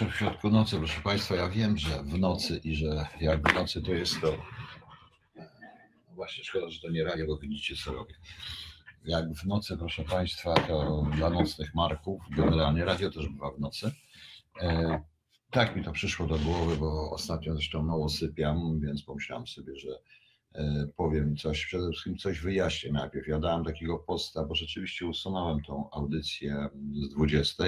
wieczór w środku nocy, proszę Państwa. Ja wiem, że w nocy i że jak w nocy to jest to. No właśnie, szkoda, że to nie radio, bo widzicie co robię. Jak w nocy, proszę Państwa, to dla nocnych marków, generalnie radio też bywa w nocy. E, tak mi to przyszło do głowy, bo ostatnio zresztą mało sypiam, więc pomyślałem sobie, że e, powiem coś, przede wszystkim coś wyjaśnię najpierw. Ja dałem takiego posta, bo rzeczywiście usunąłem tą audycję z 20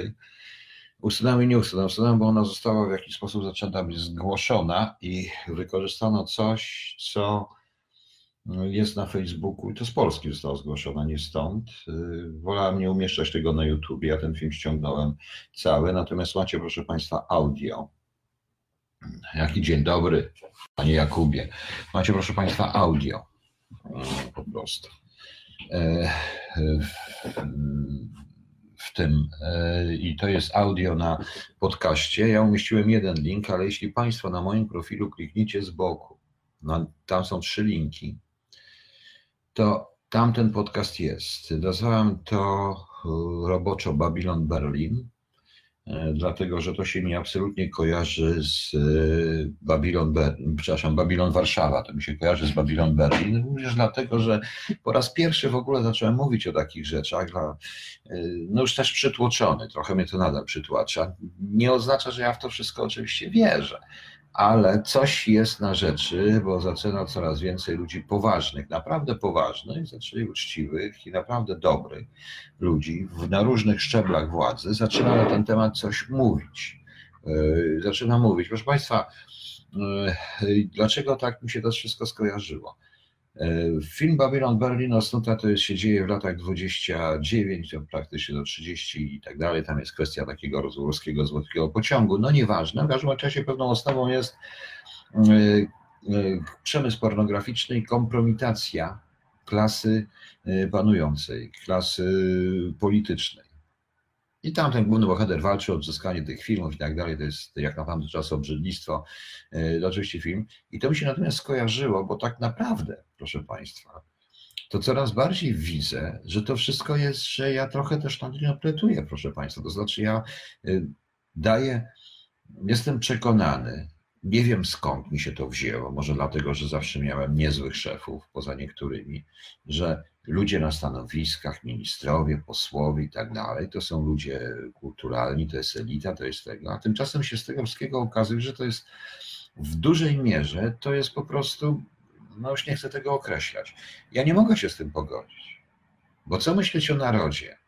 Usunąłem i nie usunąłem. Usunąłem, bo ona została w jakiś sposób zaczęta być zgłoszona i wykorzystano coś, co jest na Facebooku i to z Polski zostało zgłoszone, nie stąd. Wolałem nie umieszczać tego na YouTube, ja ten film ściągnąłem cały, natomiast macie, proszę Państwa, audio. Jaki dzień dobry, Panie Jakubie. Macie, proszę Państwa, audio. Po prostu. W tym e, i to jest audio na podcaście. Ja umieściłem jeden link, ale jeśli Państwo na moim profilu klikniecie z boku, no, tam są trzy linki, to tam ten podcast jest. Nazwałem to e, roboczo Babylon Berlin. E, dlatego że to się mi absolutnie kojarzy z e, Babylon, przepraszam, Babylon Warszawa, to mi się kojarzy z Babylon Berlin, również dlatego, że po raz pierwszy w ogóle zacząłem mówić o takich rzeczach, dla, e, no już też przytłoczony, trochę mnie to nadal przytłacza. Nie oznacza, że ja w to wszystko oczywiście wierzę, ale coś jest na rzeczy, bo zaczyna coraz więcej ludzi poważnych, naprawdę poważnych, zaczęli uczciwych i naprawdę dobrych ludzi na różnych szczeblach władzy, zaczyna na ten temat coś mówić. E, zaczyna mówić. Proszę Państwa, e, dlaczego tak mi się to wszystko skojarzyło? E, film Babylon Berlin Osnuta to jest, się dzieje w latach 29, to praktycznie do 30 i tak dalej. Tam jest kwestia takiego rozłoskiego złotego pociągu. No nieważne, w każdym razie pewną osnową jest e, e, przemysł pornograficzny i kompromitacja klasy panującej, klasy politycznej. I tam ten główny bohater walczy o odzyskanie tych filmów i tak dalej. To jest jak na tamte czasy obrzydlistwo. E, to oczywiście film. I to mi się natomiast skojarzyło, bo tak naprawdę, proszę Państwa, to coraz bardziej widzę, że to wszystko jest, że ja trochę też nadinterpretuję, proszę Państwa. To znaczy, ja e, daję, jestem przekonany, nie wiem skąd mi się to wzięło, może dlatego, że zawsze miałem niezłych szefów, poza niektórymi, że ludzie na stanowiskach, ministrowie, posłowie i tak dalej, to są ludzie kulturalni, to jest elita, to jest tego. A tymczasem się z tego wszystkiego okazuje, że to jest w dużej mierze, to jest po prostu, no już nie chcę tego określać. Ja nie mogę się z tym pogodzić, bo co myśleć o narodzie?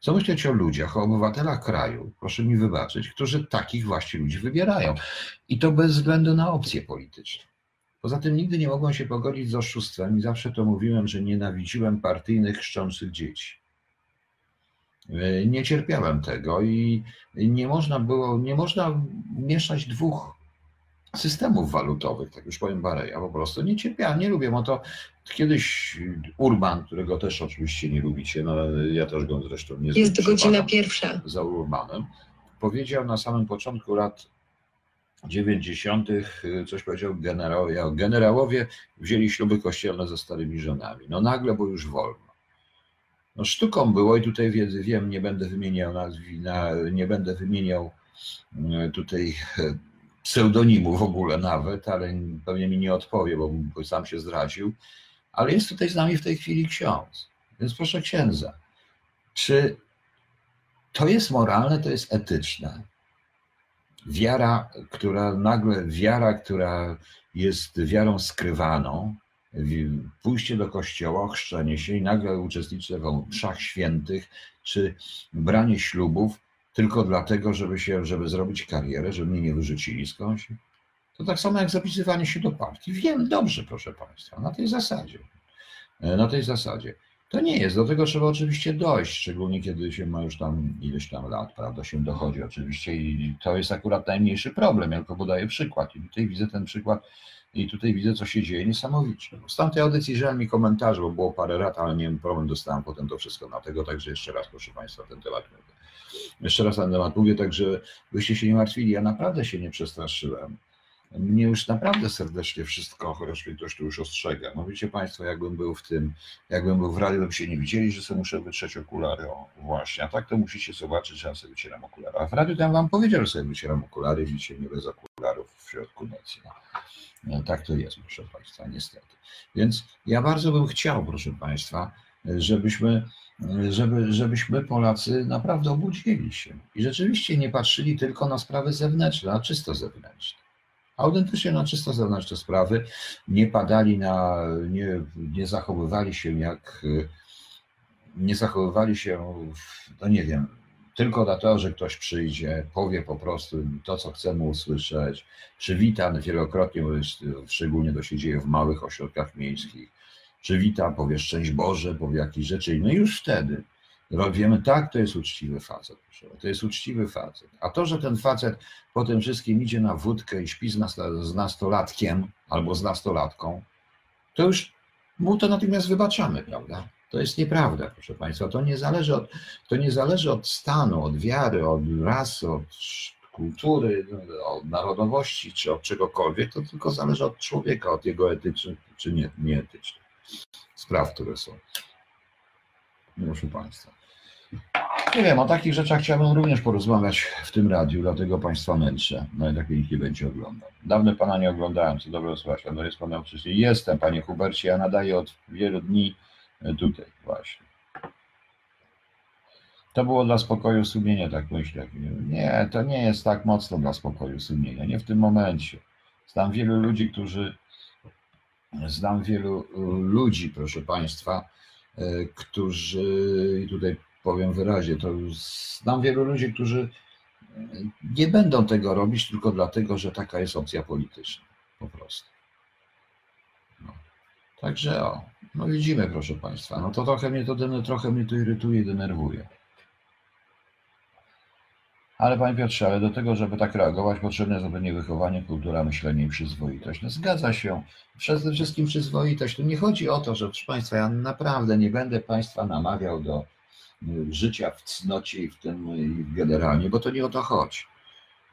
Co myśleć o ludziach, o obywatelach kraju, proszę mi wybaczyć, którzy takich właśnie ludzi wybierają. I to bez względu na opcje polityczne. Poza tym nigdy nie mogłem się pogodzić z oszustwem i zawsze to mówiłem, że nienawidziłem partyjnych chrzczących dzieci. Nie cierpiałem tego i nie można było, nie można mieszać dwóch systemów walutowych, tak już powiem Bareja, po prostu nie cierpiałem, nie lubię, bo to kiedyś Urban, którego też oczywiście nie lubicie, no ja też go zresztą nie Jest godzina pierwsza. Za Urbanem, powiedział na samym początku lat 90. coś powiedział generałowie. Generałowie wzięli śluby kościelne ze starymi żonami. No nagle, bo już wolno. No sztuką było i tutaj wiedzy wiem, nie będę wymieniał nazwiska, nie będę wymieniał e, tutaj e, pseudonimu w ogóle nawet, ale pewnie mi nie odpowie, bo sam się zdradził. Ale jest tutaj z nami w tej chwili ksiądz. Więc proszę księdza, czy to jest moralne, to jest etyczne? wiara, która nagle, wiara, która jest wiarą skrywaną, pójście do kościoła, ochrzczenie się i nagle uczestniczę w mszach świętych, czy branie ślubów tylko dlatego, żeby się, żeby zrobić karierę, żeby mnie nie wyrzucili skądś. To tak samo jak zapisywanie się do partii. Wiem dobrze, proszę Państwa, na tej zasadzie. Na tej zasadzie. To nie jest, do tego trzeba oczywiście dojść, szczególnie kiedy się ma już tam ileś tam lat, prawda, się dochodzi oczywiście i to jest akurat najmniejszy problem, ja tylko podaję przykład i tutaj widzę ten przykład i tutaj widzę, co się dzieje niesamowicie. Z tamtej audycji żal mi komentarze, bo było parę lat, ale miałem problem, dostałem potem to wszystko na tego, także jeszcze raz, proszę Państwa, ten temat mówię. Jeszcze raz ten temat mówię, także byście się nie martwili, ja naprawdę się nie przestraszyłem. mnie już naprawdę serdecznie wszystko, chociaż mnie ktoś tu już ostrzega. No wiecie Państwo, jakbym był w tym, jakbym był w radiu, to się nie widzieli, że sobie muszę wytrzeć okulary. O, właśnie, a tak to musicie zobaczyć, że ja sobie wycieram okulary. A w radiu ja wam powiedział, że sobie wycieram okulary, widzicie nie bez okularów w środku nocy. No. No, tak to jest, proszę Państwa, niestety. Więc ja bardzo bym chciał, proszę Państwa, żebyśmy, żeby, żebyśmy Polacy naprawdę obudzili się i rzeczywiście nie patrzyli tylko na sprawy zewnętrzne, a czysto zewnętrzne. Autentycznie na czysto zewnętrzne sprawy. Nie padali na, nie, nie zachowywali się jak, nie zachowywali się, no nie wiem, tylko dlatego, że ktoś przyjdzie, powie po prostu to, co chcemy usłyszeć, przywita wielokrotnie, szczególnie to się dzieje w małych ośrodkach miejskich, przywita, powie szczęść Boże, powie jakieś rzeczy, no i już wtedy wiemy, tak, to jest uczciwy facet, to jest uczciwy facet. A to, że ten facet po tym wszystkim idzie na wódkę i śpi z nastolatkiem albo z nastolatką, to już mu to natychmiast wybaczamy, prawda? To jest nieprawda, proszę Państwa. To nie zależy od, to nie zależy od stanu, od wiary, od rasy, od kultury, od narodowości czy od czegokolwiek. To tylko zależy od człowieka, od jego etycznych czy nie, nieetycznych spraw, które są. Proszę Państwa. Nie wiem, o takich rzeczach chciałbym również porozmawiać w tym radiu, dlatego Państwa męczę. No i tak nikt nie będzie oglądał. Dawno Pana nie oglądałem, co dobrze słychać, ale jest Pan oczywiście. Jestem, Panie Hubercie, ja nadaję od wielu dni E, tutaj właśnie. To było dla spokoju sumienia, tak myślę. Nie, to nie jest tak mocno dla spokoju sumienia, nie w tym momencie. Znam wielu ludzi, którzy, znam wielu e, ludzi, proszę Państwa, e, którzy, i tutaj powiem wyraźnie, to znam wielu ludzi, którzy nie będą tego robić tylko dlatego, że taka jest opcja polityczna, po prostu. No. Także o, no widzimy, proszę Państwa. No to trochę mnie to, trochę mnie to irytuje i denerwuje. Ale Panie Piotrze, ale do tego, żeby tak reagować, potrzebne jest zapewne wychowanie, kultura, myślenie i przyzwoitość. No zgadza się. Przede wszystkim przyzwoitość. Tu nie chodzi o to, że proszę Państwa, ja naprawdę nie będę Państwa namawiał do y, życia w cnocie i w tym i generalnie, bo to nie o to chodzi.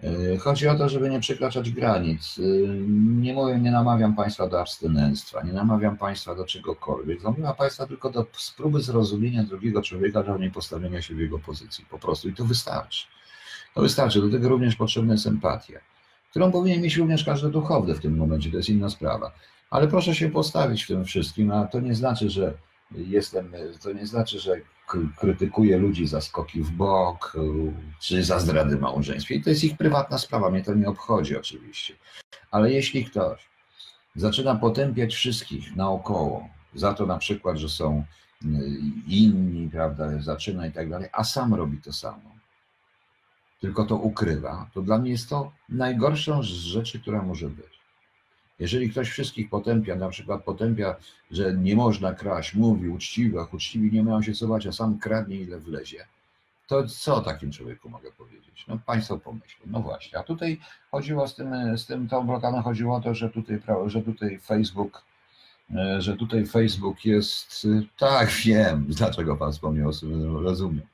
E, chodzi o to, żeby nie przekraczać granic. Nie mówię, nie namawiam Państwa do abstynenstwa, nie namawiam Państwa do czegokolwiek. Namawiam Państwa tylko do spróby zrozumienia drugiego człowieka, dla nie postawienia się w jego pozycji. Po prostu i to wystarczy. To wystarczy. Do tego również potrzebna jest empatia, którą powinien mieć również każdy duchowny w tym momencie. To jest inna sprawa. Ale proszę się postawić w tym wszystkim, a to nie znaczy, że jestem, to nie znaczy, że krytykuję ludzi za skoki w bok, czy za zdrady małżeństwa. I to jest ich prywatna sprawa, mnie to nie obchodzi oczywiście. Ale jeśli ktoś zaczyna potępiać wszystkich naokoło, za to na przykład, że są y, inni, prawda, zaczyna i tak dalej, a sam robi to samo, tylko to ukrywa, to dla mnie jest to najgorszą z rzeczy, która może być. Jeżeli ktoś wszystkich potępia, na przykład potępia, że nie można kraść, mówi uczciwy, a uczciwi nie mają się bać, a sam kradnie ile wlezie, to co o takim człowieku mogę powiedzieć? No Państwo pomyślą, no właśnie. A tutaj chodziło z tym, z tym tą blokadą chodziło o to, że tutaj, że tutaj Facebook, e, że tutaj Facebook jest, tak wiem, dlaczego Pan wspomniał, rozumiem.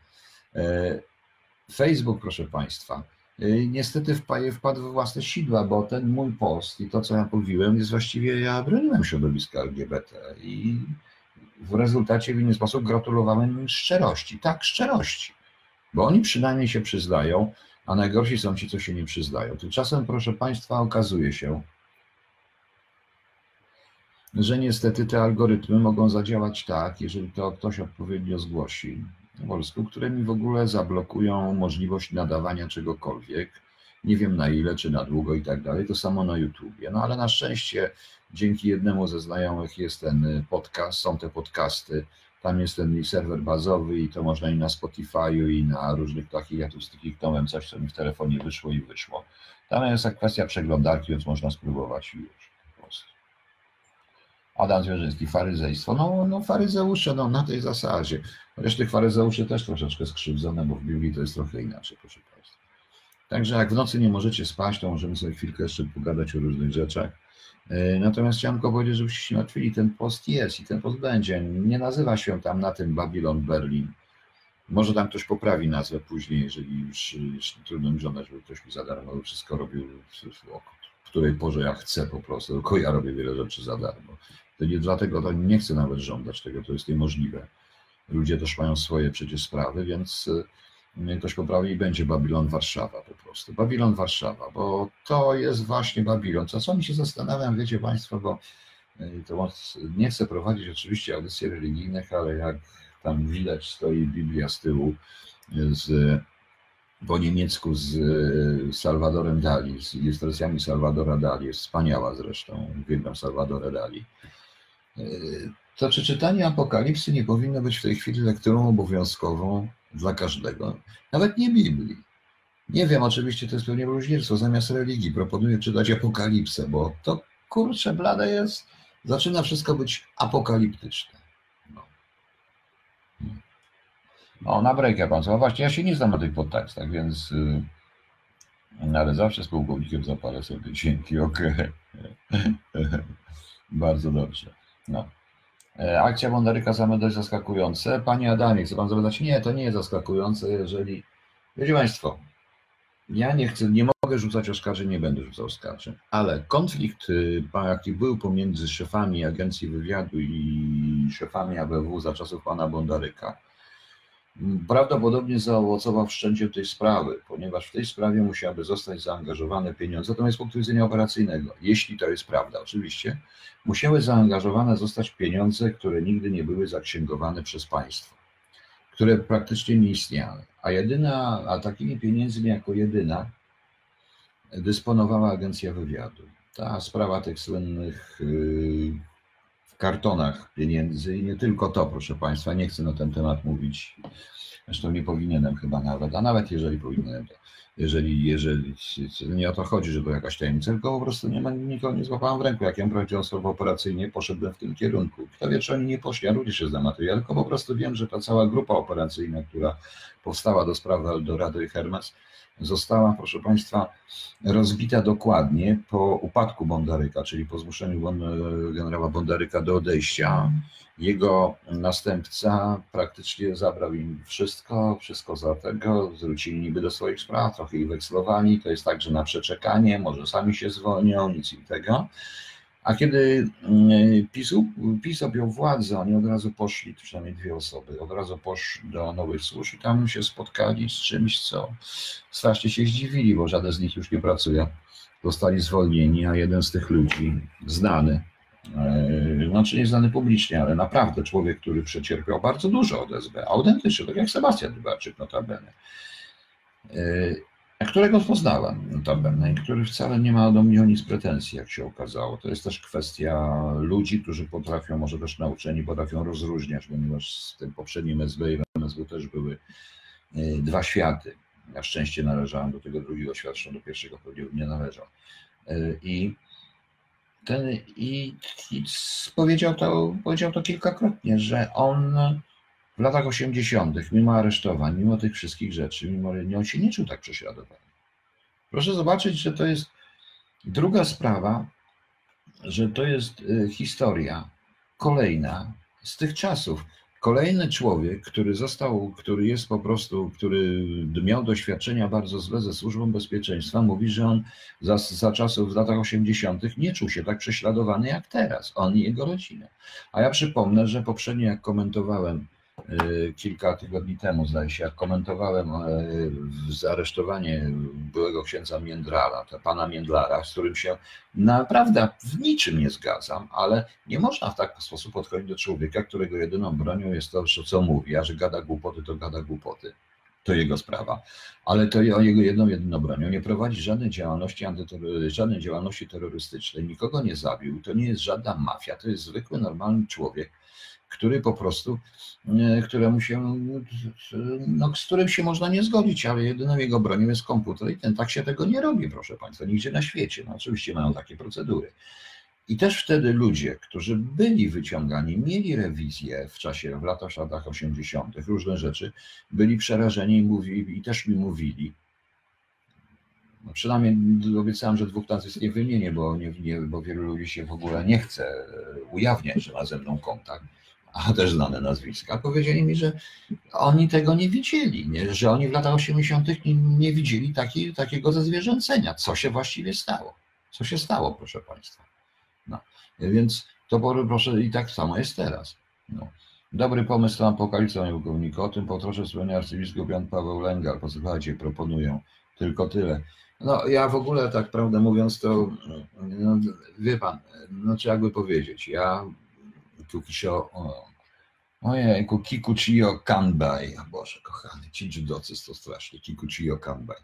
Facebook, proszę Państwa, Y, niestety wpadł w własne sidła, bo ten mój post i to, co ja mówiłem, jest właściwie, ja broniłem środowiska LGBT i w rezultacie w inny sposób gratulowałem im szczerości. Tak, szczerości. Bo oni przynajmniej się przyznają, a najgorsi są ci, co się nie przyznają. Tymczasem, proszę Państwa, okazuje się, że niestety te algorytmy mogą zadziałać tak, jeżeli to ktoś odpowiednio zgłosi, polsku, które mi w ogóle zablokują możliwość nadawania czegokolwiek. Nie wiem na ile, czy na długo i tak dalej. To samo na YouTubie. No ale na szczęście dzięki jednemu ze znajomych jest ten podcast, są te podcasty. Tam jest ten serwer bazowy i to można i na Spotify'u i na różnych takich, ja tu kliknąłem coś, co mi w telefonie wyszło i wyszło. Tam jest kwestia przeglądarki, więc można spróbować już. Adam Zwierzyński, faryzejstwo. No, no faryzeusze, no na tej zasadzie. Chociaż tych faryzeuszy też troszeczkę skrzywdzone, bo w Biblii to jest trochę inaczej, proszę Państwa. Także jak w nocy nie możecie spać, to możemy sobie chwilkę jeszcze pogadać o różnych rzeczach. E, natomiast chciałem tylko powiedzieć, żebyście się martwili, ten post jest i ten post będzie. Nie nazywa się tam na tym Babylon Berlin. Może tam ktoś poprawi nazwę później, jeżeli już, już trudno mi żądać, żeby ktoś mi za darmo wszystko robił której porze ja chcę po prostu, tylko ja robię wiele rzeczy za darmo. To nie dlatego to nie chcę nawet żądać tego, to jest niemożliwe. Ludzie też mają swoje przecież sprawy, więc y, ktoś poprawi i będzie Babilon Warszawa po prostu. Babilon Warszawa, bo to jest właśnie Babilon. Czasami się zastanawiam, wiecie Państwo, bo y, to nie chcę prowadzić oczywiście audycji religijnych, ale jak tam widać stoi Biblia z tyłu z po niemiecku z Salwadorem Dali, z ilustracjami Salwadora Dali, jest wspaniała zresztą, uwielbiam Salwadora Dali. To czy czytanie Apokalipsy nie powinno być w tej chwili lekturą obowiązkową dla każdego, nawet nie Biblii. Nie wiem, oczywiście to jest pewnie bluźnierstwo. Zamiast religii proponuję czytać Apokalipsę, bo to kurczę blade jest, zaczyna wszystko być apokaliptyczne. No. O, na breakę pan. No właśnie, ja się nie znam na tych podtekstach, więc. Yy, ale zawsze z pułkownikiem zapalę sobie dzięki, okej. Okay. Bardzo dobrze. No. E, akcja Bondaryka same dość zaskakujące. Panie Adamie, chcę pan zapytać? Nie, to nie jest zaskakujące, jeżeli. Wiecie Państwo, ja nie chcę, nie mogę rzucać oskarżeń, nie będę rzucał oskarżeń, ale konflikt, y, jaki był pomiędzy szefami Agencji Wywiadu i szefami ABW za czasów pana Bondaryka, prawdopodobnie zaowocował wszczęciem tej sprawy, ponieważ w tej sprawie musiały zostać zaangażowane pieniądze, natomiast z punktu widzenia operacyjnego, jeśli to jest prawda oczywiście, musiały zaangażowane zostać pieniądze, które nigdy nie były zaksięgowane przez państwo, które praktycznie nie istniały, a jedyna, a takimi pieniędzmi jako jedyna dysponowała Agencja Wywiadu. Ta sprawa tych słynnych yy, kartonach pieniędzy i nie tylko to, proszę Państwa, nie chcę na ten temat mówić, zresztą nie powinienem chyba nawet, a nawet jeżeli powinienem, jeżeli, jeżeli nie o to chodzi, że to jakaś tajemnica, tylko po prostu nie ma, nikogo nie złapałem w ręku. Jak ja prowadziłem słowo operacyjnie, poszedłem w tym kierunku. Kto wie, czy oni nie poszli, ja również się znam materiał, tylko po prostu wiem, że ta cała grupa operacyjna, która powstała do sprawy Eldorado i Hermes, została, proszę Państwa, rozbita dokładnie po upadku Bondaryka, czyli po zmuszeniu generała Bondaryka do odejścia. Jego następca praktycznie zabrał im wszystko, wszystko za tego, zwrócili niby do swoich spraw, trochę ich wekslowali, to jest także na przeczekanie, może sami się zwolnią, nic im tego. A kiedy mm, PiS, PiS objął władzę, oni od razu poszli, przynajmniej dwie osoby, od razu poszli do nowych służb i tam się spotkali z czymś, co strasznie się zdziwili, bo żaden z nich już nie pracuje. Zostali zwolnieni, a jeden z tych ludzi, znany, e, znaczy nie znany publicznie, ale naprawdę człowiek, który przecierpiał bardzo dużo od SB, autentycznie, tak jak Sebastian Dybarczyk notabene, e, którego poznałem notabene, który wcale nie ma do mnie o nic pretensji, jak się okazało. To jest też kwestia ludzi, którzy potrafią, może też nauczeni, potrafią rozróżniać, ponieważ z tym poprzednim SB i MSW też były y, dwa światy. Na szczęście należałem do tego drugiego świata, do pierwszego pewnie nie należał. Y, I ten i, i powiedział, to, powiedział to kilkakrotnie, że on w latach 80., mimo aresztowań, mimo tych wszystkich rzeczy, mimo on się nie czuł tak prześladowany. Proszę zobaczyć, że to jest druga sprawa, że to jest y, historia kolejna z tych czasów. Kolejny człowiek, który został, który jest po prostu, który miał doświadczenia bardzo złe ze służbą bezpieczeństwa, mówi, że on za, za czasów w latach 80. nie czuł się tak prześladowany jak teraz, on i jego rodzina. A ja przypomnę, że poprzednio jak komentowałem kilka tygodni temu, zdaje się, jak komentowałem y, zaresztowanie byłego księdza Międrala, pana Międlara, z którym się naprawdę w niczym nie zgadzam, ale nie można w taki sposób podchodzić do człowieka, którego jedyną bronią jest to, co mówi, a że gada głupoty, to gada głupoty. To jego sprawa. Ale to jego jedną, jedyną bronią nie prowadzi żadnej działalności, żadnej działalności terrorystycznej, nikogo nie zabił, to nie jest żadna mafia, to jest zwykły, normalny człowiek, który po prostu, e, któremu się, no, z którym się można nie zgodzić, ale jedyną jego bronią jest komputer i ten tak się tego nie robi, proszę Państwa, nigdzie na świecie. No, oczywiście mają takie procedury. I też wtedy ludzie, którzy byli wyciągani, mieli rewizję w czasie, w latach, latach 80., różne rzeczy, byli przerażeni i, mówili, i też mi mówili, no przynajmniej obiecałem, że dwóch nazwisk nie wymienię, bo, nie, bo wielu ludzi się w ogóle nie chce ujawniać, że ma ze mną kontakt a też znane nazwiska, powiedzieli mi, że oni tego nie widzieli, nie? że oni w latach 80. nie, widzieli taki, takiego zezwierzęcenia, co się właściwie stało. Co się stało, proszę Państwa? No. Więc to proszę i tak samo jest teraz. No. Dobry pomysł na apokalipsę, panie. O tym po trosze wspomniał arcybiskup Jan Paweł Lengal. Posłuchajcie, proponują tylko tyle. No ja w ogóle tak prawdę mówiąc to, no, wie pan, no czy jakby powiedzieć, ja Kikisio, ojejku, Kikuchiyo Kanbai, o Boże kochany, ci judocy to strasznie, Kikuchiyo Kanbai.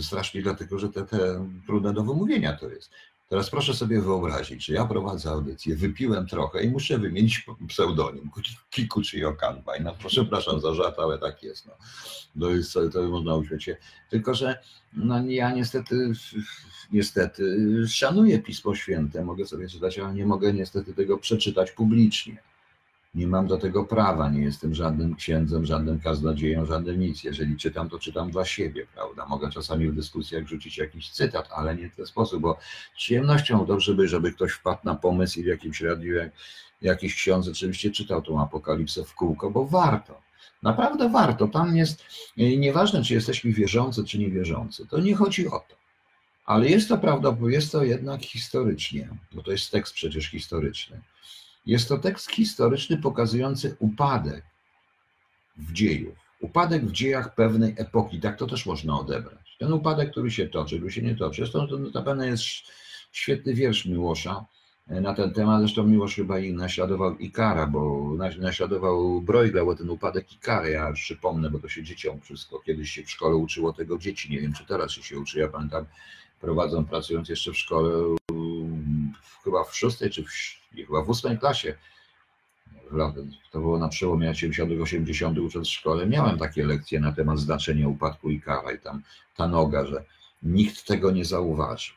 Strasznie dlatego, że te, te trudne do wymówienia to jest. Teraz proszę sobie wyobrazić, że ja prowadzę audycję, wypiłem trochę i muszę wymienić pseudonim Kiku czy Okanbaj. No przepraszam za żart, ale tak jest. No. To, jest to można uśmieć się. Tylko, że no, ja niestety, niestety szanuję Pismo Święte, mogę sobie czytać, ale nie mogę niestety tego przeczytać publicznie. Nie mam do tego prawa, nie jestem żadnym księdzem, żadnym kaznodzieją, żadnym nic. Jeżeli czytam, to czytam dla siebie, prawda? Mogę czasami w dyskusjach rzucić jakiś cytat, ale nie w ten sposób, bo przyjemnością dobrze by, żeby ktoś wpadł na pomysł i w jakimś radiu jak, jakiś ksiądz oczywiście czytał tą apokalipsę w kółko, bo warto. Naprawdę warto. Tam jest, nieważne czy jesteśmy wierzący, czy niewierzący, to nie chodzi o to. Ale jest to prawda, bo jest to jednak historycznie, bo to jest tekst przecież historyczny jest to tekst historyczny pokazujący upadek w dziejów, upadek w dziejach pewnej epoki, tak to też można odebrać. Ten upadek, który się toczy, który się nie toczy. Zresztą to notabene jest świetny wiersz Miłosza e, na ten temat, zresztą Miłosz chyba i naśladował Ikara, bo naśladował Bruegla, bo ten upadek Ikary, ja przypomnę, bo to się dzieciom wszystko, kiedyś się w szkole uczyło tego dzieci, nie wiem czy teraz się uczy, ja pamiętam, prowadzą, pracując jeszcze w szkole, chyba w szóstej czy w chyba w ósmej klasie, to było na przełomie 70 80 ucząc w szkole, miałem takie lekcje na temat znaczenia upadku i kara i tam ta noga, że nikt tego nie zauważył.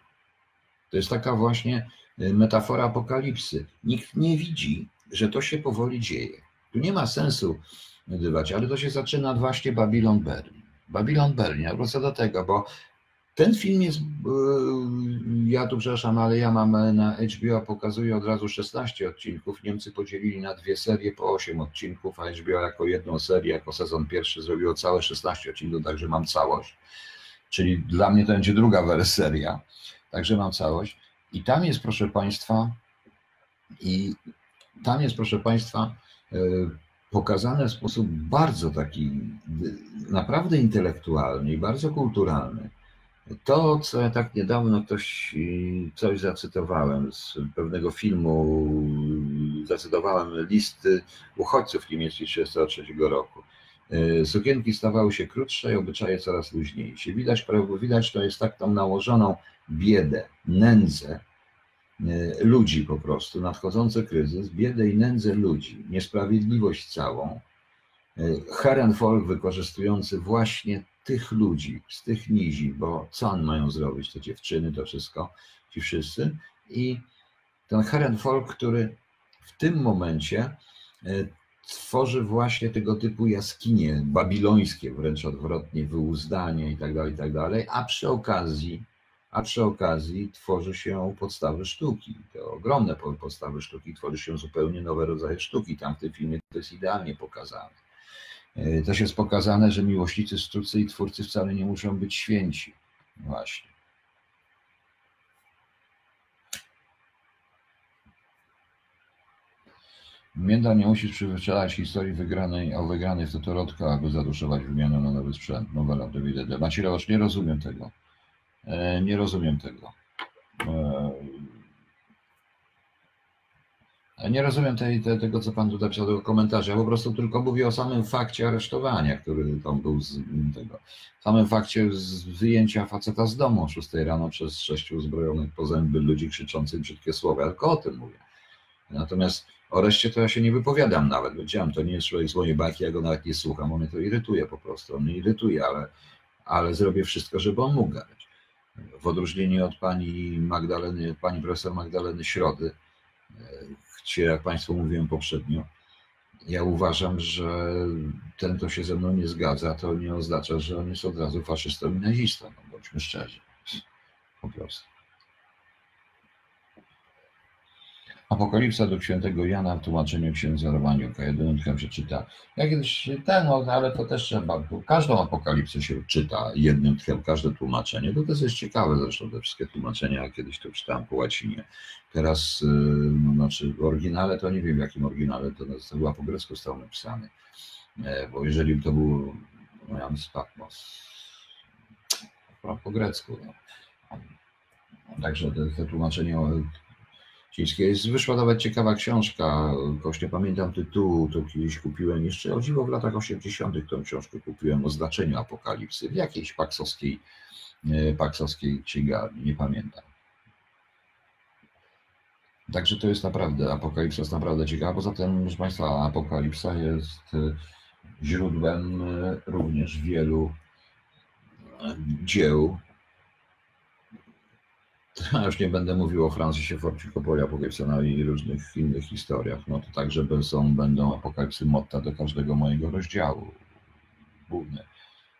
To jest taka właśnie y, metafora apokalipsy. Nikt nie widzi, że to się powoli dzieje. Tu nie ma sensu gdywać, ale to się zaczyna właśnie Babylon Berlin. Babylon Berlin, ja wrócę do tego, bo ten film jest, e, ja tu przepraszam, ale ja mam na HBO, pokazuje od razu 16 odcinków. Niemcy podzielili na dwie serie po 8 odcinków, a HBO jako jedną serię, jako sezon pierwszy zrobiło całe 16 odcinków, także mam całość. Czyli dla mnie to będzie druga seria, także mam całość. I tam jest, proszę Państwa, i tam jest, proszę Państwa, e, pokazane w sposób bardzo taki naprawdę intelektualny i bardzo kulturalny to, co ja tak niedawno ktoś, coś zacytowałem z pewnego filmu, zacytowałem listy uchodźców niemieckich 1933 roku. E, sukienki stawały się krótsze i obyczaje coraz luźniejsze. Widać, widać to jest tak tam nałożoną biedę, nędzę ludzi po prostu, nadchodzący kryzys, biedę i nędzę ludzi, niesprawiedliwość całą. Herrenvolk wykorzystujący właśnie tych ludzi, z tych nizi, bo co oni mają zrobić, te dziewczyny, to wszystko, ci wszyscy. I ten Herrenvolk, który w tym momencie e, tworzy właśnie tego typu jaskinie babilońskie, wręcz odwrotnie, wyuzdanie i tak dalej, i tak dalej, a przy okazji, a przy okazji tworzy się podstawy sztuki. Te ogromne podstawy sztuki, tworzy się zupełnie nowe rodzaje sztuki. Tam w tym filmie to jest idealnie pokazane. E, też jest pokazane, że miłośnicy sztucy i twórcy wcale nie muszą być święci. Właśnie. Międla nie musisz przyzwyczajać historii wygranej, o wygranej w Totorotka, aby zaduszować wymianę na nowy sprzęt. Nowela Davida Macierewicz, nie rozumiem tego. E, nie rozumiem tego. Nie rozumiem tej, te, tego, co pan tutaj pisał, tego komentarza. Ja po prostu tylko mówię o samym fakcie aresztowania, który tam był z tego. Samym fakcie z wyjęcia faceta z domu o 6 rano przez sześciu uzbrojonych po zęby ludzi krzyczących brzydkie słowa. Ja tylko o tym mówię. Natomiast o reszcie to ja się nie wypowiadam nawet. Wiedziałem, to nie jest człowiek z mojej bajki, ja go nawet nie słucham. On mnie to irytuje po prostu. On mnie irytuje, ale, ale zrobię wszystko, żeby on mógł gadać. W odróżnieniu od pani Magdaleny, pani profesor Magdaleny Środy, gdzie, jak Państwu mówiłem poprzednio, ja uważam, że ten, kto się ze mną nie zgadza, to nie oznacza, że on jest od razu faszystą i nazistą. No, bądźmy szczerzy. Po prostu. Apokalipsa do świętego Jana w tłumaczeniu księdza Romaniuka. Jedynkę się czyta. Ja kiedyś ten, no, ale to też trzeba. Każdą apokalipsę się czyta jednym tchem, każde tłumaczenie. To też jest ciekawe zresztą te wszystkie tłumaczenia. Ja kiedyś to czytałem po łacinie. Teraz, yy, no, znaczy w oryginale to nie wiem w jakim oryginale, to, to była po grecku stał napisane. E, bo jeżeli to był no, Jan Patmos, po grecku. No. Także te, te tłumaczenie chińskie jest. Wyszła nawet ciekawa książka, choć nie pamiętam tytułu, to kiedyś kupiłem jeszcze, o dziwo w latach 80. tą książkę kupiłem o znaczeniu apokalipsy w jakiejś paksowskiej, e, paksowskiej księgarni, nie pamiętam. Także to jest naprawdę, apokalipsa jest naprawdę ciekawa. Poza tym, proszę Państwa, apokalipsa jest e, źródłem e, również wielu dzieł ja już nie będę mówił o Francisie Forcie Coppoli, Apokalipsona i różnych innych historiach. No to także są, będą apokalipsy motta do każdego mojego rozdziału. Główne.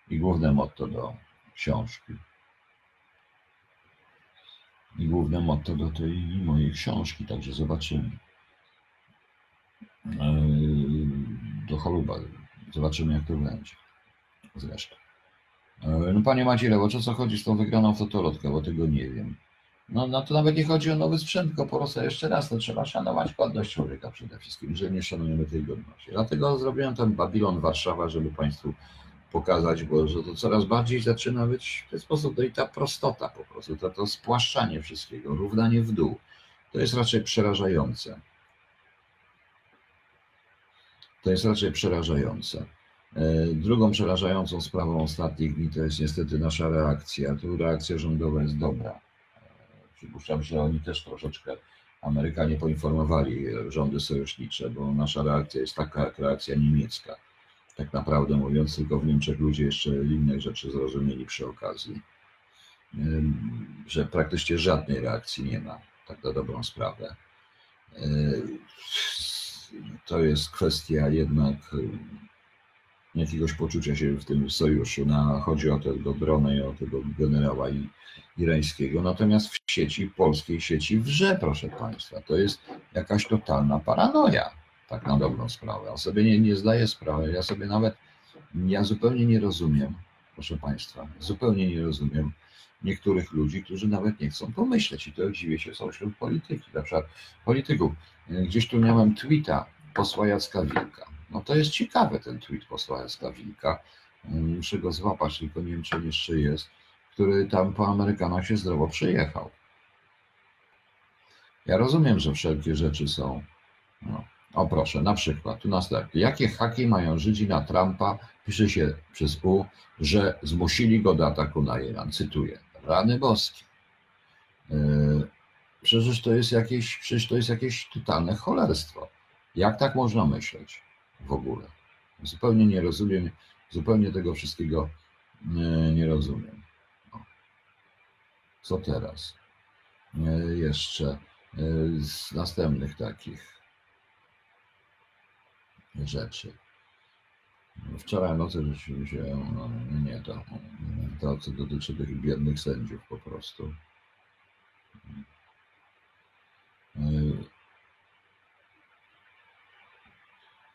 I główne motto do książki. I główne motto do tej mojej książki, także zobaczymy. Do choluba. Zobaczymy, jak to będzie. Zresztą. No panie Maciele, o co chodzi z tą wygraną fotolotkę, bo tego nie wiem. No, no to nawet nie chodzi o nowy sprzęt, tylko po prostu jeszcze raz, to trzeba szanować godność człowieka przede wszystkim, że nie szanujemy tej godności. Dlatego zrobiłem ten Babilon Warszawa, żeby Państwu pokazać, bo że to coraz bardziej zaczyna być w ten sposób, no i ta prostota po prostu, to, to spłaszczanie wszystkiego, równanie w dół, to jest raczej przerażające. To jest raczej przerażające. E, drugą przerażającą sprawą ostatnich dni to jest niestety nasza reakcja. Tu reakcja rządowa jest dobra Przypuszczam, że oni też troszeczkę Amerykanie poinformowali rządy sojusznicze, bo nasza reakcja jest taka jak reakcja niemiecka. Tak naprawdę mówiąc, tylko w Niemczech ludzie jeszcze inne rzeczy zrozumieli przy okazji, że praktycznie żadnej reakcji nie ma, tak na dobrą sprawę. To jest kwestia jednak jakiegoś poczucia się w tym sojuszu. Na, chodzi o tego drona i o tego generała irańskiego. Natomiast w sieci, polskiej sieci wrze, proszę Państwa. To jest jakaś totalna paranoja, tak na dobrą sprawę. Ja sobie nie, nie zdaję sprawy. Ja sobie nawet, ja zupełnie nie rozumiem, proszę Państwa, zupełnie nie rozumiem niektórych ludzi, którzy nawet nie chcą pomyśleć i to dziwię się są wśród polityki, na przykład polityków. Gdzieś tu miałem tweeta posła Jacka Wilka no to jest ciekawy ten tweet posła Eska Wilka. Muszę go złapać, tylko nie wiem, czy jeszcze jest, który tam po Amerykanach się zdrowo przyjechał. Ja rozumiem, że wszelkie rzeczy są. No. O proszę, na przykład, tu następny. Jakie haki mają Żydzi na Trumpa? Pisze się przez U, że zmusili go do ataku na Iran. Cytuję. Rany boskie. Yy, przecież to jest jakieś, przecież to jest jakieś totalne cholerstwo. Jak tak można myśleć? w ogóle. Zupełnie nie rozumiem, zupełnie tego wszystkiego nie, nie rozumiem. Co teraz? E, jeszcze z następnych takich rzeczy. Wczoraj nocy rzeczywiście, no, nie to, to co dotyczy tych biednych sędziów po prostu. E,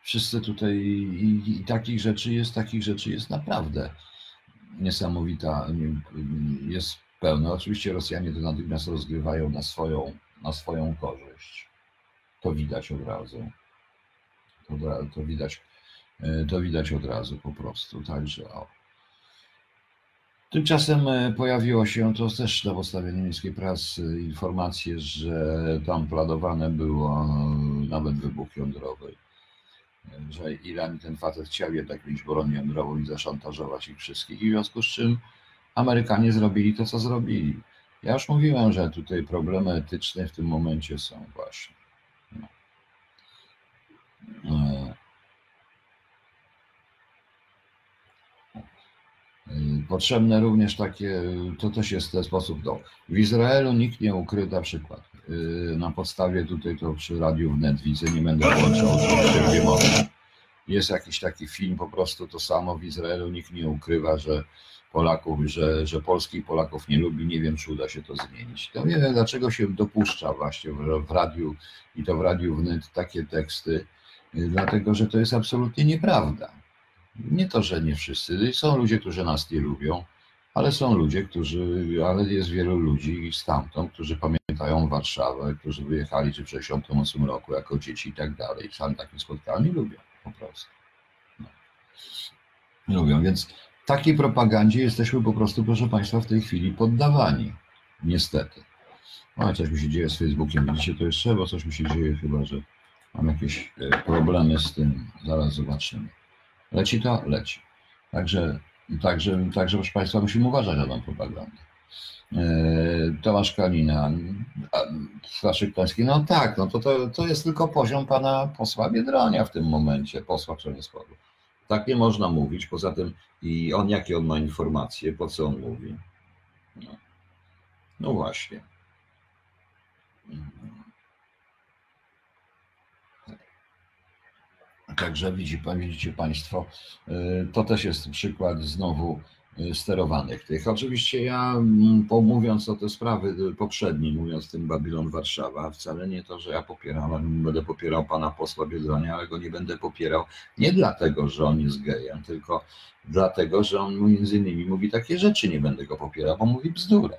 wszyscy tutaj i, i, takich rzeczy jest, takich rzeczy jest naprawdę niesamowita, jest pełno. Oczywiście Rosjanie to natychmiast rozgrywają na swoją, na swoją korzyść. To widać od razu. To, to widać, e, to widać od razu po prostu. Także o. Tymczasem e, pojawiło się to też na podstawie niemieckiej prasy informacje, że tam planowane było nawet wybuch jądrowy że Iran ten facet chciał jednak mieć broń jądrową i zaszantażować ich wszystkich. I w związku z czym Amerykanie zrobili to, co zrobili. Ja już mówiłem, że tutaj problemy etyczne w tym momencie są właśnie. No. Potrzebne również takie, to też jest ten sposób. No, w Izraelu nikt nie ukrył na przykład Y, na podstawie tutaj to przy radiu wnet widzę, nie będę włączał gdzie mogę. Jest jakiś taki film, po prostu to samo w Izraelu, nikt nie ukrywa, że Polaków, że, że Polski i Polaków nie lubi. Nie wiem, czy uda się to zmienić. To nie wiem, dlaczego się dopuszcza właśnie w, w radiu i to w radiu wnet takie teksty, dlatego że to jest absolutnie nieprawda. Nie to, że nie wszyscy. Są ludzie, którzy nas nie lubią, ale są ludzie, którzy, ale jest wielu ludzi stamtąd, którzy pamiętają Warszawę, którzy wyjechali czy w 1968 roku jako dzieci i tak dalej. Sam takim spotkałem i lubią po prostu. No. Lubią, więc takiej propagandzie jesteśmy po prostu, proszę Państwa, w tej chwili poddawani. Niestety. No, coś mi się dzieje z Facebookiem, widzicie to jeszcze, bo coś mi się dzieje chyba, że mam jakieś e, problemy z tym. Zaraz zobaczymy. Leci to? Leci. Także, także, także proszę Państwa, musimy uważać na tą propagandę. E, Tomasz Kalina, Staszczyk-Koński, no tak, no to, to, to jest tylko poziom pana posła Biedronia w tym momencie, posła Przemysławu. Tak nie można mówić, poza tym i on, jakie on ma informacje, po co on mówi? No, no właśnie. Także widzi, widzicie Państwo, y, to też jest przykład znowu y, sterowanych tych. Oczywiście ja mm, mówiąc o te sprawy y, poprzednie, mówiąc tym Babilon Warszawa, wcale nie to, że ja popieram, będę popierał pana posła Biedronia, ale go nie będę popierał nie dlatego, że on jest gejem, tylko dlatego, że on między innymi mówi takie rzeczy, nie będę go popierał, bo mówi bzdurę.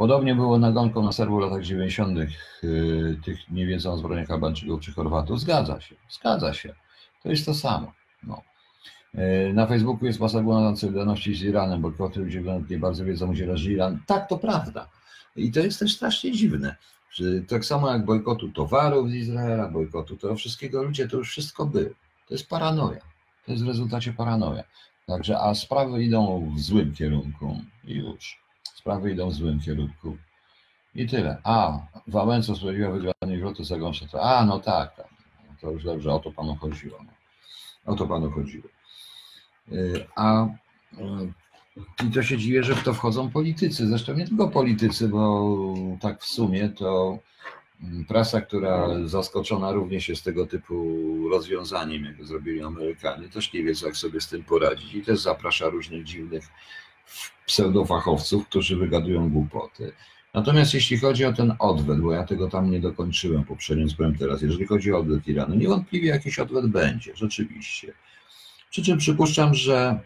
Podobnie było nagonką na serwu w latach 90. Y, tych nie wiedzą o zbrojeniach Albańczyków czy Chorwatów. Zgadza się, zgadza się. To jest to samo. No. Y, na Facebooku jest masa na solidarności z Iranem, bo koty ludzie nie bardzo wiedzą, gdzie leży Iran. Tak, to prawda. I to jest też strasznie dziwne. Tak samo jak bojkotu towarów z Izraela, bojkotu tego wszystkiego, ludzie to już wszystko było. To jest paranoja. To jest w rezultacie paranoja. Także, a sprawy idą w złym kierunku i już. Sprawy idą w złym kierunku. I tyle. A, Wałęsa sprawiła wygranie wrotu Zagąsza. A, no tak, tak. To już dobrze, o to panu chodziło. No. O to panu chodziło. Y, a y, i to się dziwię, że w to wchodzą politycy. Zresztą nie tylko politycy, bo tak w sumie to mm, prasa, która zaskoczona również jest tego typu rozwiązaniem, jak zrobili Amerykanie, też nie wie, jak sobie z tym poradzić i też zaprasza różnych dziwnych pseudofachowców, którzy wygadują głupoty. Natomiast jeśli chodzi o ten odwet, bo ja tego tam nie dokończyłem poprzednio, powiem teraz, jeżeli chodzi o odwet Iranu, niewątpliwie jakiś odwet będzie, rzeczywiście. Przy czym przypuszczam, że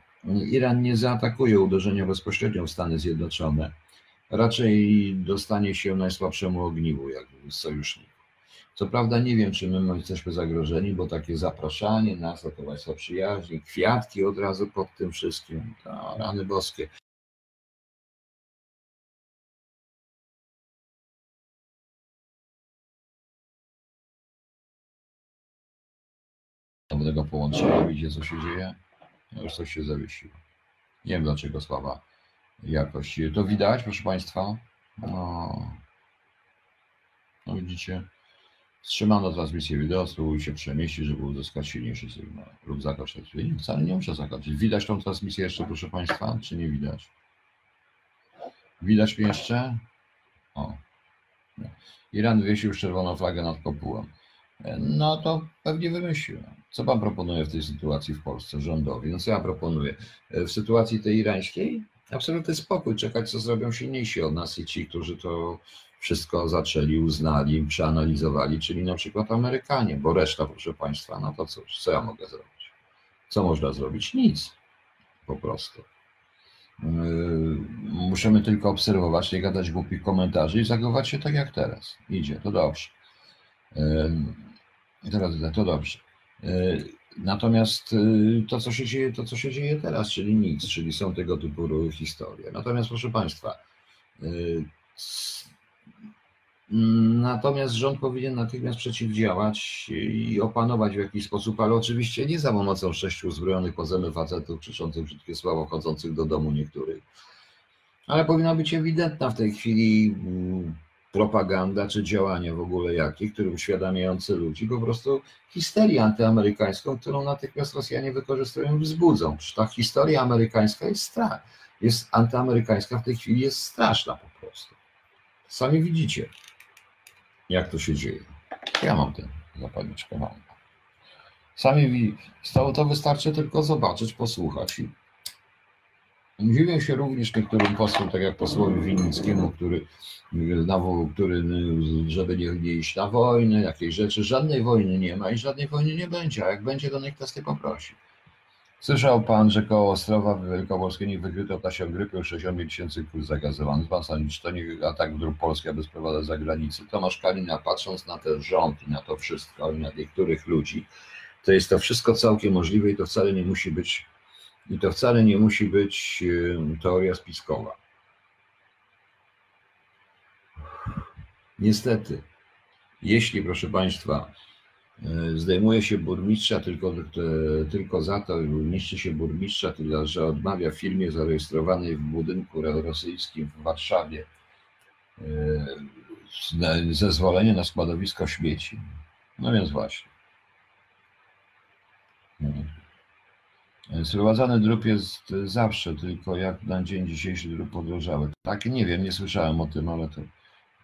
Iran nie zaatakuje uderzenia bezpośrednio w Stany Zjednoczone, raczej dostanie się najsłabszemu ogniwu, jak sojuszników. Co prawda nie wiem, czy my jesteśmy zagrożeni, bo takie zapraszanie nas do Państwa przyjaźni, kwiatki od razu pod tym wszystkim, to rany boskie. Dobrego połączenia, widzicie co się dzieje? No już coś się zawiesiło. Nie wiem dlaczego słaba jakość. To widać, proszę Państwa? No, no widzicie? Wstrzymano transmisję wideo, spróbuj się przemieścić, żeby uzyskać silniejszy sygnał lub zakończyć. Wcale nie muszę zakończyć. Widać tą transmisję jeszcze, proszę Państwa, czy nie widać? Widać mnie jeszcze? O. Iran wywiesił czerwoną flagę nad kopułem. No to pewnie wymyśliłem. Co Pan proponuje w tej sytuacji w Polsce rządowi? No co ja proponuję? W sytuacji tej irańskiej? Absolutny spokój, czekać co zrobią silniejsi od nas i ci, którzy to wszystko zaczęli, uznali, przeanalizowali, czyli na przykład Amerykanie, bo reszta, proszę Państwa, no to cóż, co ja mogę zrobić? Co można zrobić? Nic, po prostu. Yy, musimy tylko obserwować, nie gadać głupich komentarzy i zachować się tak jak teraz. Idzie, to dobrze. Yy, teraz to dobrze. Yy, natomiast to, co się dzieje, to, co się dzieje teraz, czyli nic, czyli są tego typu historie. Natomiast, proszę Państwa, Natomiast rząd powinien natychmiast przeciwdziałać i opanować w jakiś sposób, ale oczywiście nie za pomocą sześciu uzbrojonych pozemy facetów krzyczących brzydkie słowa, chodzących do domu niektórych. Ale powinna być ewidentna w tej chwili mm, propaganda czy działania w ogóle jakich, które uświadamiające ludzi po prostu histerię antyamerykańską, którą natychmiast Rosjanie wykorzystują i wzbudzą. Przecież ta historia amerykańska jest strach, jest antyamerykańska w tej chwili jest straszna po prostu. Sami widzicie jak to się dzieje. Ja mam tę zapalniczkę, mam. Sami widzicie, to wystarczy tylko zobaczyć, posłuchać i Dziwię się również niektórym posłom, tak jak posłowi Winnickiemu, który, który żeby nie, nie iść na wojnę, jakieś rzeczy. Żadnej wojny nie ma i żadnej wojny nie będzie, a jak będzie, to niech nas nie poprosi. Słyszał pan, że koło Ostrowa w Wielkopolskiej wykryto ptasią grypę 60 tysięcy kul zagazowanych. Pan sądzi, czy to nie atak dróg Polski, aby sprowadzać za granicę. Tomasz Kalina, patrząc na ten rząd i na to wszystko i na niektórych ludzi, to jest to wszystko całkiem możliwe i to wcale nie musi być i to wcale nie musi być teoria spiskowa. Niestety, jeśli, proszę Państwa, zdejmuje się burmistrza tylko, e, tylko za to, niszczy się burmistrza, tyle że odmawia firmie zarejestrowanej w budynku rosyjskim w Warszawie e, zezwolenie na składowisko śmieci. No więc właśnie. Mhm. Sprowadzany drób jest zawsze, tylko jak na dzień dzisiejszy drób podrożały. Tak, nie wiem, nie słyszałem o tym, ale to.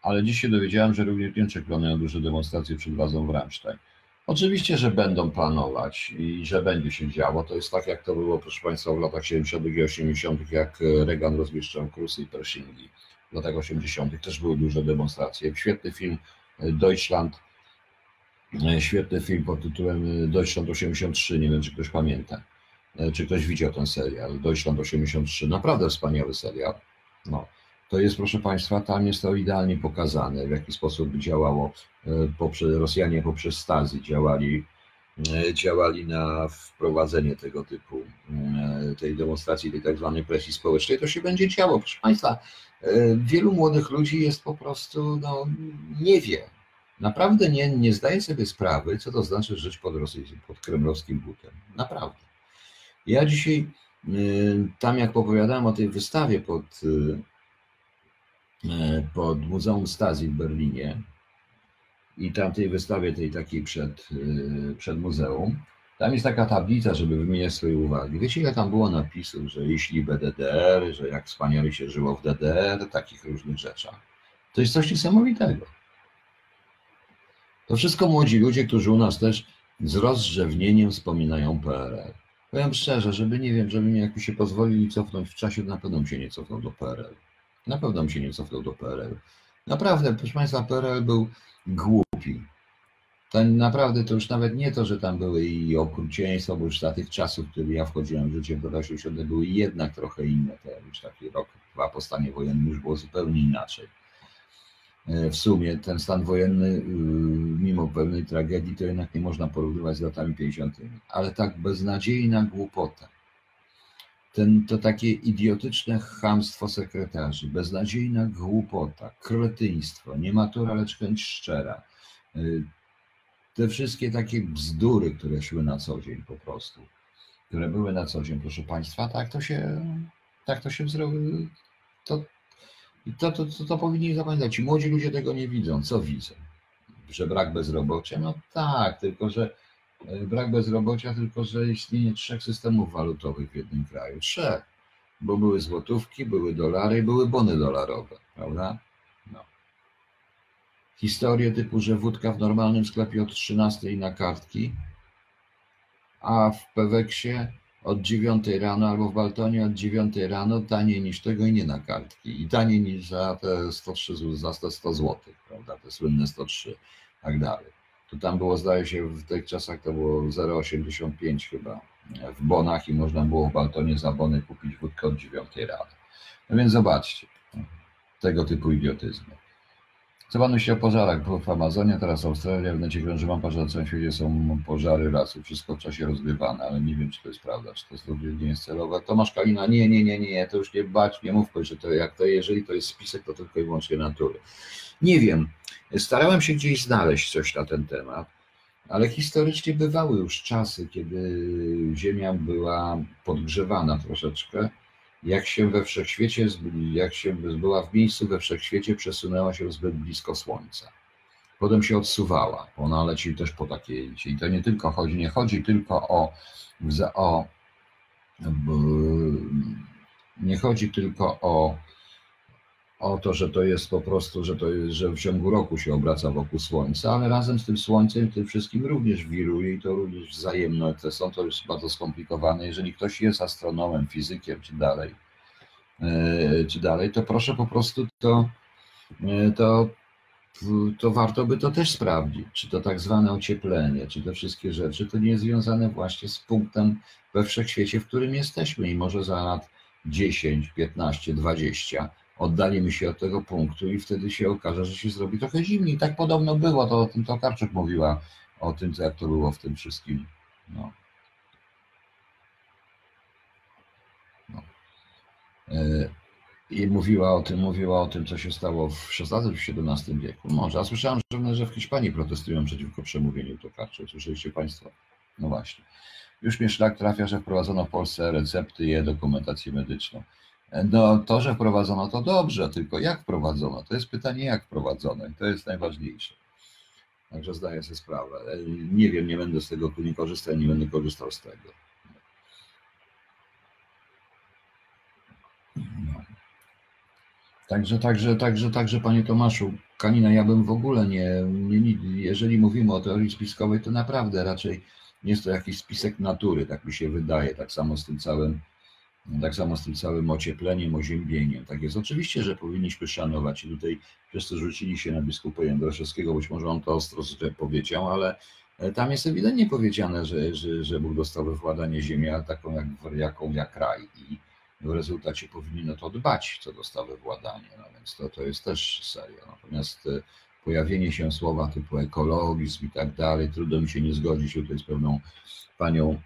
Ale dziś się dowiedziałem, że również Niemczech planują duże demonstracje przed wazą w Ramstein. Oczywiście, że będą planować i że będzie się działo. To jest tak, jak to było, proszę Państwa, w latach 70. i 80., jak Reagan rozmieszczał Krusy i Pershingi. W latach 80. też były duże demonstracje. Świetny film Deutschland, świetny film pod tytułem Deutschland 83, nie wiem, czy ktoś pamięta E, czy ktoś widział ten serial, Deutschland 83, naprawdę wspaniały serial. No. To jest, proszę Państwa, tam jest to idealnie pokazane, w jaki sposób działało e, poprzez, Rosjanie poprzez Stazji działali, e, działali na wprowadzenie tego typu, tej demonstracji, tej tak zwanej presji społecznej. To się będzie działo. Proszę Państwa, wielu młodych ludzi jest po prostu, no, nie wie. Naprawdę nie, nie zdaje sobie sprawy, co to znaczy żyć pod, rosyjskim, pod kremlowskim butem. Naprawdę. Ja dzisiaj tam jak opowiadałem o tej wystawie pod, pod Muzeum Stazji w Berlinie i tam tej wystawie tej takiej przed, przed muzeum, tam jest taka tablica, żeby wymieniać swoje uwagi. Wiecie, ile tam było napisów, że jeśli BDDR, że jak wspaniale się żyło w DDR, takich różnych rzeczach. To jest coś niesamowitego. To wszystko młodzi ludzie, którzy u nas też z rozrzewnieniem wspominają PRL. Powiem szczerze, żeby nie wiem, żeby mi jakby się pozwolili cofnąć w czasie, na pewno się nie cofnął do PRL. Na pewno bym się nie cofnął do PRL. Naprawdę, proszę Państwa, PRL był głupi. To naprawdę to już nawet nie to, że tam były i okrucieństwa, bo już za tych czasów, kiedy ja wchodziłem w życie w latach 80., były jednak trochę inne. Te już taki rok, dwa po stanie wojennym już było zupełnie inaczej. E, w sumie ten stan wojenny, y, mimo pewnej tragedii, to jednak nie można porównywać z latami 50., ale tak beznadziejna głupota. Ten, to takie idiotyczne chamstwo sekretarzy, beznadziejna głupota, kretyństwo, nie matura, lecz chęć szczera. Y, te wszystkie takie bzdury, które szły na co dzień po prostu, które były na co dzień, proszę Państwa, tak to się, tak to się zrobiło, to, to, to, to, to powinni zapamiętać. Młodzi ludzie tego nie widzą. Co widzą? Że brak bezrobocia? No tak, tylko że brak bezrobocia, tylko że istnieje trzech systemów walutowych w jednym kraju. Trzech. Bo były złotówki, były dolary i były bony dolarowe, prawda? No. Historie typu, że wódka w normalnym sklepie od 13 na kartki, a w Peweksie od 9 rano albo w Baltonie od 9 rano taniej niż tego i nie na kartki. I taniej niż za te 103 za te 100 zł, prawda? Te słynne 103, tak dalej. To tam było, zdaje się, w tych czasach to było 0,85 chyba w bonach i można było w Baltonie za bony kupić wódkę od 9 rano. No więc zobaczcie, tego typu idiotyzmy. Co pan myśli o pożarach w Amazonie, teraz Australia, w necie krąży wam że na całym świecie są pożary lasów, wszystko w czasie rozgrywane, ale nie wiem, czy to jest prawda, czy to nie jest celowe. Tomasz Kalina, nie, nie, nie, nie, to już nie bać, nie mówmy, że to jak to, jeżeli to jest spisek, to tylko i wyłącznie natury. Nie wiem, starałem się gdzieś znaleźć coś na ten temat, ale historycznie bywały już czasy, kiedy Ziemia była podgrzewana troszeczkę jak się we wszechświecie, jak się była w miejscu we wszechświecie, przesunęła się zbyt blisko Słońca. Potem się odsuwała, bo ona leci też po takiej, i to nie tylko chodzi, nie chodzi tylko o, o nie chodzi tylko o o to, że to jest po prostu, że to jest, że w ciągu roku się obraca wokół Słońca, ale razem z tym Słońcem, tym wszystkim również wiruje i to również wzajemne. Te są, to już bardzo skomplikowane. Jeżeli ktoś jest astronomem, fizykiem czy dalej, czy dalej, to proszę po prostu to, to, to warto by to też sprawdzić, czy to tak zwane ocieplenie, czy te wszystkie rzeczy, to nie jest związane właśnie z punktem we wszechświecie, w którym jesteśmy. I może za lat 10, 15, 20 oddalimy się od tego punktu i wtedy się okaże, że się zrobi trochę zimniej. Tak podobno było, to o tym to Karczuk mówiła, o tym, jak to było w tym wszystkim. No. No. E, I mówiła o tym, mówiła o tym, co się stało w XVI w XVII wieku. Może. A słyszałem, że, że w Hiszpanii protestują przeciwko przemówieniu Tokarczuk. Słyszeliście Państwo? No właśnie. Już mnie szlak trafia, że wprowadzono w Polsce recepty i dokumentację medyczną. No to, że wprowadzono to dobrze, tylko jak wprowadzono? To jest pytanie, jak wprowadzono i to jest najważniejsze. Także zdaję sobie sprawę. Nie wiem, nie będę z tego tu nie korzystał, nie będę korzystał z tego. Także, także, także, także, panie Tomaszu, Kanina, ja bym w ogóle nie, nie, jeżeli mówimy o teorii spiskowej, to naprawdę raczej jest to jakiś spisek natury, tak mi się wydaje, tak samo z tym całym tak samo z tym całym ociepleniem, oziębieniem. Tak jest. Oczywiście, że powinniśmy szanować i tutaj wszyscy rzucili się na biskupa Jędraszewskiego, być może on to ostro powiedział, ale e, tam jest ewidentnie powiedziane, że, że, że Bóg dostał władanie ziemię taką jak, jaką jak kraj i w rezultacie powinno to dbać, co dostał we władanie. No więc to, to jest też serio. Natomiast e, pojawienie się słowa typu ekologizm i tak dalej, trudno mi się nie zgodzić tutaj z pewną panią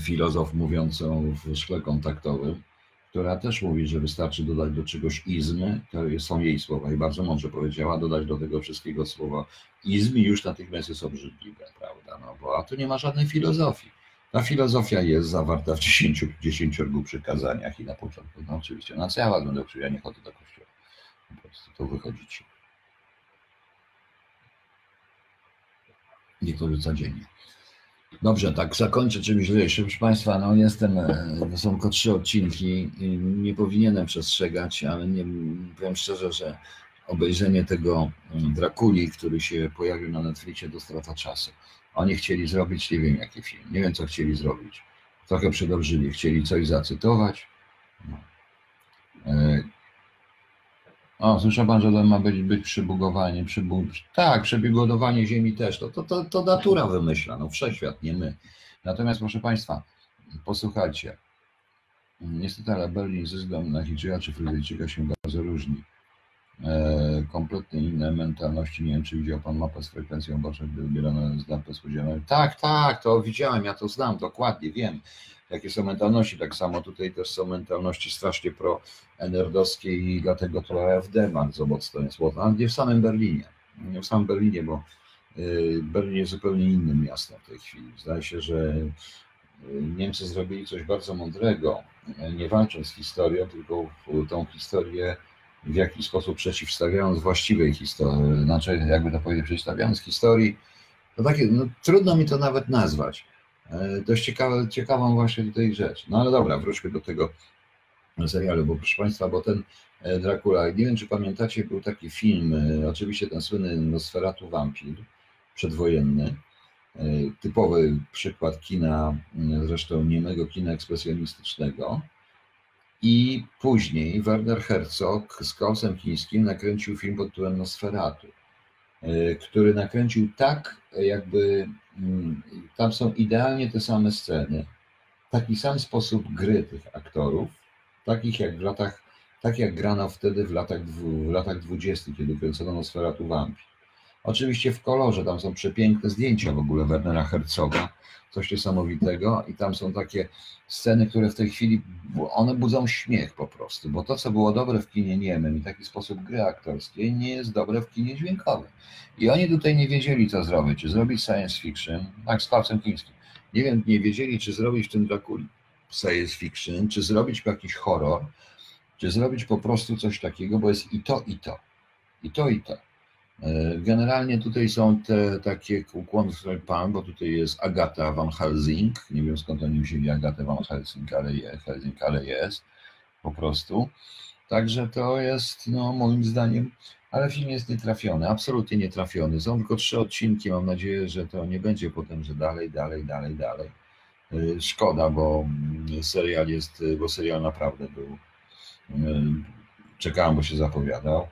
filozof mówiącą w szkle kontaktowym, która też mówi, że wystarczy dodać do czegoś izmy, to są jej słowa i bardzo mądrze powiedziała, dodać do tego wszystkiego słowa izm i już natychmiast jest obrzydliwe, prawda? No bo a tu nie ma żadnej filozofii. Ta filozofia jest zawarta w dziesięciu, dziesięciorgu przykazaniach i na początku, no oczywiście, na co ja was będę ja nie chodzę do kościoła. Po prostu to wychodzicie. Niektórzy codziennie. Dobrze, tak zakończę czymś lżejszym. Proszę Państwa, no jestem, e, są tylko trzy odcinki nie powinienem przestrzegać, ale nie, powiem szczerze, że obejrzenie tego mm, Drakuli, który się pojawił na Netflixie, to strata czasu. Oni chcieli zrobić, nie wiem jaki film, nie wiem co chcieli zrobić. Trochę przedobrzyli, chcieli coś zacytować. No. O, słyszał pan, że ma być, być przybugowanie, przybud... tak, przebudowanie Ziemi też, to, to, to, to natura wymyśla, no wszechświat, nie my. Natomiast proszę państwa, posłuchajcie, niestety ale Berlin zysk na Chińczyka czy Fryderyjczyka się bardzo różni. E, kompletnie inne mentalności, nie wiem czy widział pan mapę z frekwencją boczek wybierane z lampy spodziewanej. Tak, tak, to widziałem, ja to znam, dokładnie, wiem jakie są mentalności. Tak samo tutaj też są mentalności strasznie pro-enerdowskie i dlatego pro AfD bardzo mocno jest mocno, ale nie w samym Berlinie. Nie w samym Berlinie, bo y, Berlin jest zupełnie innym miastem w tej chwili. Zdaje się, że y, Niemcy zrobili coś bardzo mądrego, nie walcząc z historią, tylko tą historię w jakiś sposób przeciwstawiając właściwej historii, znaczy jakby to powiedzieć, przeciwstawiając historii, to takie, no, trudno mi to nawet nazwać. E, dość ciekawe, ciekawą właśnie tutaj rzecz. No ale dobra, wróćmy do tego serialu, bo proszę Państwa, bo ten e, Dracula, nie wiem czy pamiętacie, był taki film, e, oczywiście ten słynny Nosferatu Vampir, przedwojenny, typowy przykład kina, zresztą niemego kina ekspresjonistycznego. I później Werner Herzog z Klausem Chińskim nakręcił film pod tytułem Nosferatu, który nakręcił tak, jakby Mm, tam są idealnie te same sceny, taki sam sposób gry tych aktorów, takich jak w latach, tak jak grano wtedy w latach, w latach 20., kiedy kręcono Nosferatu Vampir. Oczywiście w kolorze, tam są przepiękne zdjęcia w ogóle Wernera Herzoga, coś niesamowitego i tam są takie sceny, które w tej chwili, one budzą śmiech po prostu, bo to, co było dobre w kinie niemym i taki sposób gry aktorskiej nie jest dobre w kinie dźwiękowym. I oni tutaj nie wiedzieli, co zrobić, czy zrobić science fiction, tak z Klaucem Kińskim, nie wiem, nie wiedzieli, czy zrobić w tym Drakuli science fiction, czy zrobić jakiś horror, czy zrobić po prostu coś takiego, bo jest i to, i to, i to, i to. E, generalnie tutaj są te takie ukłony w pan, bo tutaj jest Agata Van Helsing. Nie wiem skąd oni wzięli Agatę Van Helsing, ale, je, Helsing, ale jest po prostu. Także to jest, no moim zdaniem, ale film jest nietrafiony, absolutnie nietrafiony. Są tylko trzy odcinki. Mam nadzieję, że to nie będzie potem, że dalej, dalej, dalej, dalej. E, szkoda, bo serial jest, bo serial naprawdę był Czekałem, bo się zapowiadał.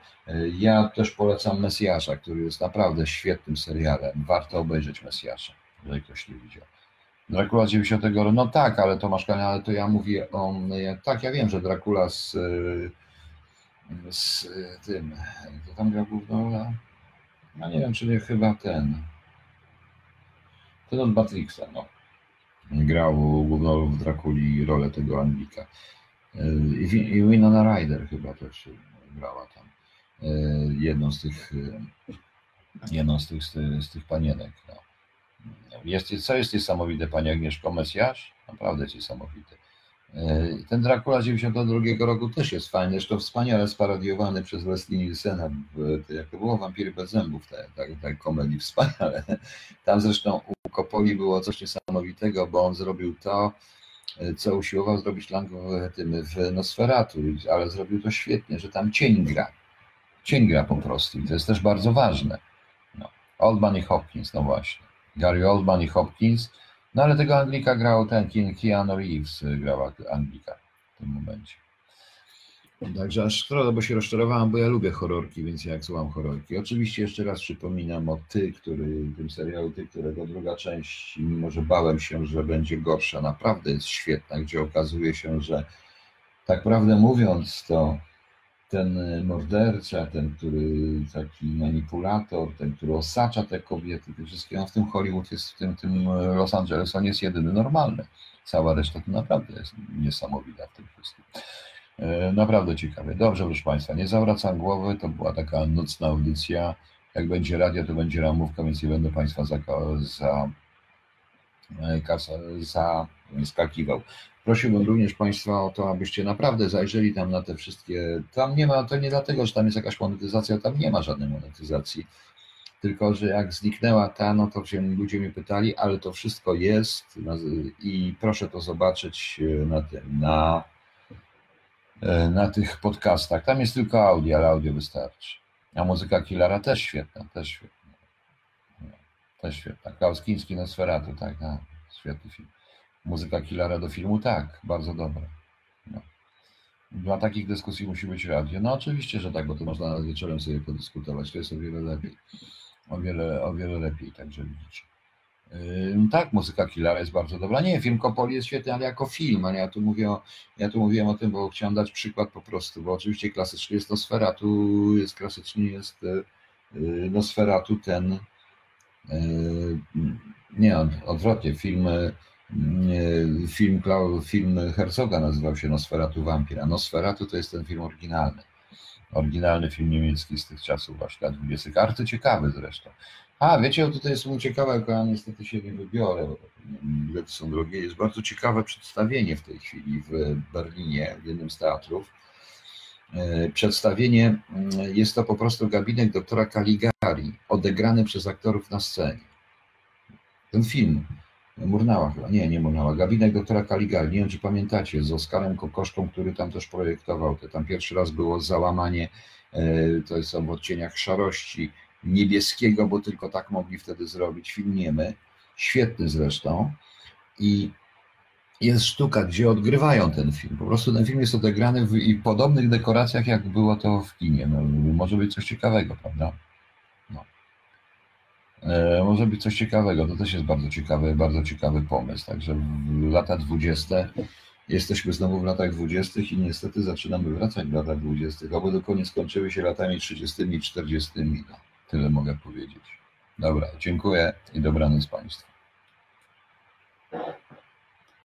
Ja też polecam Mesjasza, który jest naprawdę świetnym serialem. Warto obejrzeć Mesjasza, jeżeli ktoś nie widział. Dracula 90 roku, no tak, ale Tomasz Kania, ale to ja mówię o, tak, ja wiem, że Dracula z, z tym, to tam grał główną? No nie wiem, czy nie chyba ten, ten od Matrixa, no. Grał główną w Drakuli rolę tego Anglika. I Winona Ryder chyba też grała tam. Jedną z tych, jedną z tych, z tych, panienek. No. Jest, co jest niesamowite, Pani Agnieszko Mesjasz? Naprawdę niesamowite. Ten Dracula 92 roku też jest fajny, zresztą wspaniale sparodiowany przez Leslie Nielsena, jak to było Wampiry bez zębów, tak ta, ta komedii, wspaniale. Tam zresztą u Kopoli było coś niesamowitego, bo on zrobił to, co usiłował zrobić Lang w, tym, w Nosferatu, ale zrobił to świetnie, że tam cień gra. Cień gra po prostu i to jest też bardzo ważne. No. Oldman i Hopkins, no właśnie. Gary Oldman i Hopkins, no ale tego Anglika grał ten Keanu Reeves, grał Anglika w tym momencie. Także aż szkoda, bo się rozczarowałem, bo ja lubię horrorki, więc jak słucham horrorki. Oczywiście jeszcze raz przypominam o Ty, który, tym serialu Ty, którego druga część, mimo że bałem się, że będzie gorsza, naprawdę jest świetna, gdzie okazuje się, że tak prawdę mówiąc, to ten morderca, ten, który taki manipulator, ten, który osacza te kobiety, te wszystkie, on w tym Hollywood jest, w tym, tym Los Angeles, on jest jedyny normalny. Cała reszta to naprawdę jest niesamowita w tym wszystkim. E, naprawdę ciekawe. Dobrze, proszę Państwa, nie zawracam głowy, to była taka nocna audycja. Jak będzie radio, to będzie ramówka, więc nie będę Państwa za, za, e, za skakiwał. Prosiłbym również Państwa o to, abyście naprawdę zajrzeli tam na te wszystkie. Tam nie ma, to nie dlatego, że tam jest jakaś monetyzacja, tam nie ma żadnej monetyzacji. Tylko, że jak zniknęła ta, no to się ludzie mnie pytali, ale to wszystko jest i proszę to zobaczyć na tym, na E, na tych podcastach. Tam jest tylko audio, ale audio wystarczy. A muzyka Killara też świetna, też świetna. Też świetna. Klaus tak, no, świetny film. Muzyka Killara do filmu, tak, bardzo dobra. No. Dla takich dyskusji musi być radio. No oczywiście, że tak, bo to można wieczorem sobie podyskutować. To jest o wiele lepiej. O wiele, o wiele lepiej, także widzicie. Tak, muzyka Killara jest bardzo dobra. Nie, film Kopoli jest świetny, ale jako film, ale ja tu mówię o, ja tu mówiłem o tym, bo chciałem dać przykład po prostu, bo oczywiście klasycznie jest Nosfera, tu jest klasycznie jest y, Nosferatu ten y, nie, odwrotnie, film film, film Herzoga nazywał się Nosferatu Vampir, a Nosferatu to jest ten film oryginalny. Oryginalny film niemiecki z tych czasów właśnie lat 20. Bardzo ciekawy zresztą. A, wiecie, tutaj jest ciekawe, ja niestety się nie wybiorę, bilety są drogie. Jest bardzo ciekawe przedstawienie w tej chwili w Berlinie, w jednym z teatrów. E, przedstawienie mm, jest to po prostu gabinet doktora Caligari, odegrany przez aktorów na scenie. Ten film, Murnała chyba, nie, nie Murnała, gabinet doktora Caligari, nie wiem czy pamiętacie, z Oskarem Kokoszką, który tam też projektował, to tam pierwszy raz było załamanie, e, to jest w odcieniach szarości, niebieskiego, bo tylko tak mogli wtedy zrobić, film świetny zresztą i jest sztuka, gdzie odgrywają ten film. Po prostu ten film jest odegrany w podobnych dekoracjach, jak było to w kinie. No, może być coś ciekawego, prawda? No. E, może być coś ciekawego, to też jest bardzo ciekawy, bardzo ciekawy pomysł. Także w lata 20 jesteśmy znowu w latach 20 i niestety zaczynamy wracać w latach 20, albo do koniec skończyły się latami 30 i 40. No. Tyle mogę powiedzieć. Dobra, dziękuję i dobranoc Państwu.